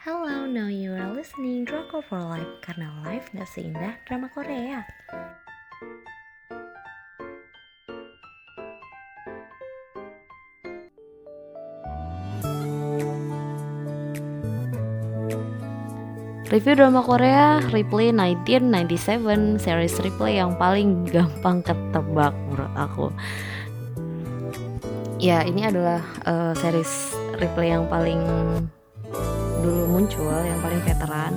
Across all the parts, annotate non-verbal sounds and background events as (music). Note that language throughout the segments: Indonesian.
Hello, now you are listening Drakor for Life karena life gak seindah drama Korea. Review drama Korea Replay 1997 series replay yang paling (laughs) gampang ketebak menurut aku. Ya, ini adalah uh, series replay yang paling dulu muncul, yang paling veteran.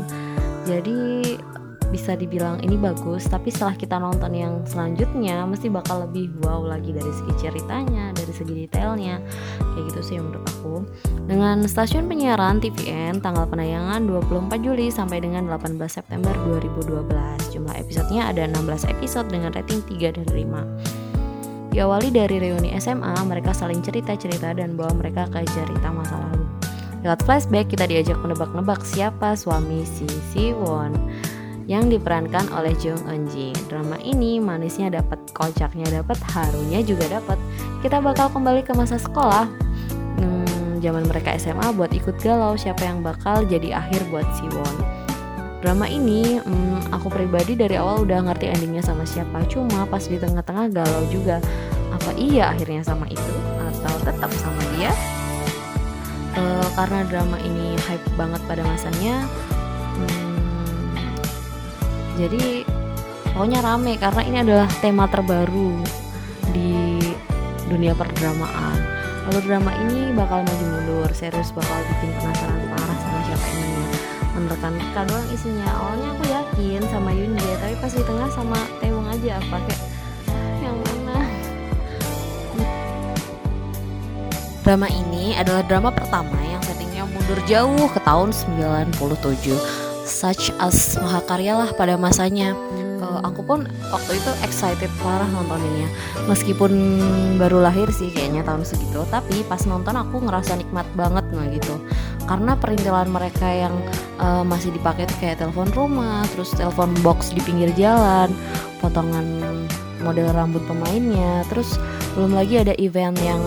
Jadi bisa dibilang ini bagus tapi setelah kita nonton yang selanjutnya mesti bakal lebih wow lagi dari segi ceritanya dari segi detailnya. Kayak gitu sih menurut aku. Dengan stasiun penyiaran TVN tanggal penayangan 24 Juli sampai dengan 18 September 2012 jumlah episodenya ada 16 episode dengan rating 3 dari 5 diawali dari reuni SMA mereka saling cerita-cerita dan bawa mereka ke cerita masa lalu lewat flashback kita diajak menebak-nebak siapa suami si Siwon yang diperankan oleh Jung Eun Ji. Drama ini manisnya dapat, kocaknya dapat, harunya juga dapat. Kita bakal kembali ke masa sekolah. Hmm, zaman mereka SMA buat ikut galau siapa yang bakal jadi akhir buat Siwon. Drama ini hmm, aku pribadi dari awal udah ngerti endingnya sama siapa, cuma pas di tengah-tengah galau juga. Apa iya akhirnya sama itu atau tetap sama dia? Uh, karena drama ini hype banget pada masanya, hmm, jadi pokoknya rame karena ini adalah tema terbaru di dunia perdramaan. Lalu drama ini bakal maju mundur serius bakal bikin penasaran parah sama siapa ini menerkan doang isinya awalnya aku yakin sama Yunje tapi pas di tengah sama Tewong aja apa kayak Drama ini adalah drama pertama yang settingnya mundur jauh ke tahun 97 such as mahakarya lah pada masanya. Uh, aku pun waktu itu excited parah nontoninnya. Meskipun baru lahir sih kayaknya tahun segitu tapi pas nonton aku ngerasa nikmat banget nggak gitu. Karena perintilan mereka yang uh, masih dipakai kayak telepon rumah terus telepon box di pinggir jalan potongan model rambut pemainnya terus belum lagi ada event yang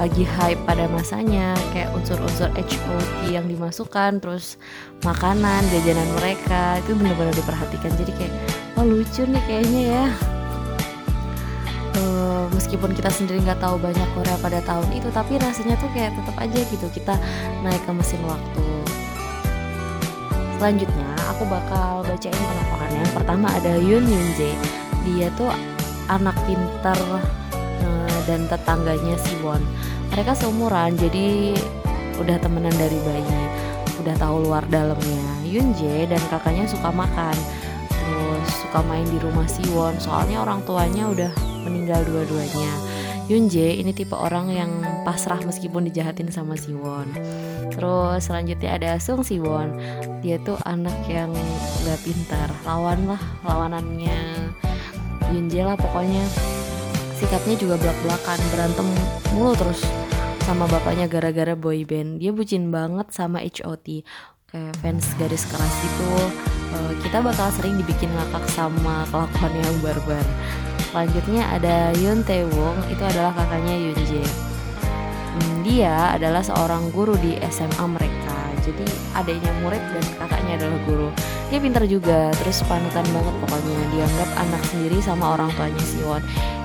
lagi hype pada masanya kayak unsur-unsur HOT yang dimasukkan terus makanan jajanan mereka itu benar-benar diperhatikan. Jadi kayak oh lucu nih kayaknya ya. Uh, meskipun kita sendiri nggak tahu banyak Korea pada tahun itu tapi rasanya tuh kayak tetap aja gitu kita naik ke mesin waktu. Selanjutnya aku bakal bacain penampakannya yang pertama ada Yoon Yoon Jae. Dia tuh anak pintar dan tetangganya Siwon. Mereka seumuran jadi udah temenan dari bayi, udah tahu luar dalamnya. Yunje dan kakaknya suka makan, terus suka main di rumah Siwon. Soalnya orang tuanya udah meninggal dua-duanya. Yunje ini tipe orang yang pasrah meskipun dijahatin sama Siwon. Terus selanjutnya ada Sung Siwon. Dia tuh anak yang gak pintar, lawan lah lawanannya Yunje lah pokoknya sikapnya juga belak-belakan berantem mulu terus sama bapaknya gara-gara boy band. Dia bucin banget sama HOT kayak fans garis keras itu uh, kita bakal sering dibikin ngakak sama kelakuan yang barbar. Selanjutnya ada Yoon Tae Wong itu adalah kakaknya Yoon Jae. Hmm, dia adalah seorang guru di SMA mereka jadi adanya murid dan kakaknya adalah guru. Dia pintar juga terus panutan banget pokoknya. Dianggap anak sendiri sama orang tuanya Siwon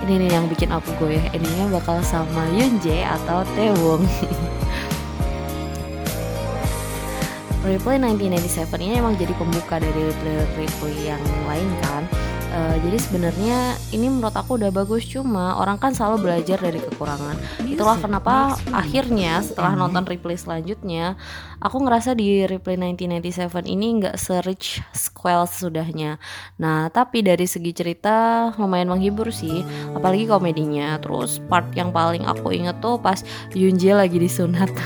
ini nih yang bikin aku goyah. Ininya bakal sama Yunje atau Taewong (laughs) Replay 1997 ini emang jadi pembuka dari replay-replay yang lain kan uh, jadi sebenarnya ini menurut aku udah bagus. Cuma orang kan selalu belajar dari kekurangan. Itulah kenapa akhirnya setelah nonton replay selanjutnya aku ngerasa di replay 1997 ini nggak se-rich squall sesudahnya. Nah tapi dari segi cerita lumayan menghibur sih apalagi komedinya. Terus part yang paling aku inget tuh pas Yunje lagi disunat. (laughs)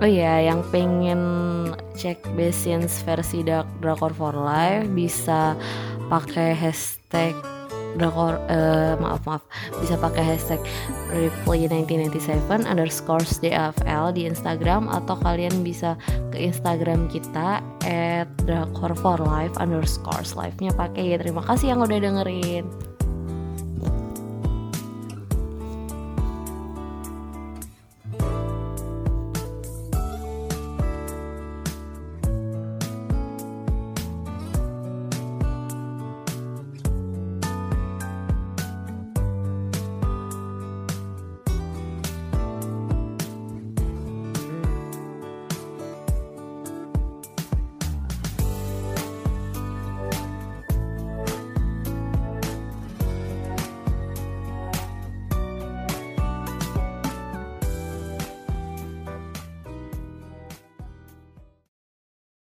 Oh iya, yang pengen cek Besins versi Drakor for Life bisa pakai hashtag drakor uh, maaf maaf. Bisa pakai hashtag replay 1997 underscore DFL di Instagram atau kalian bisa ke Instagram kita at drakor for life underscore live nya pakai ya. Terima kasih yang udah dengerin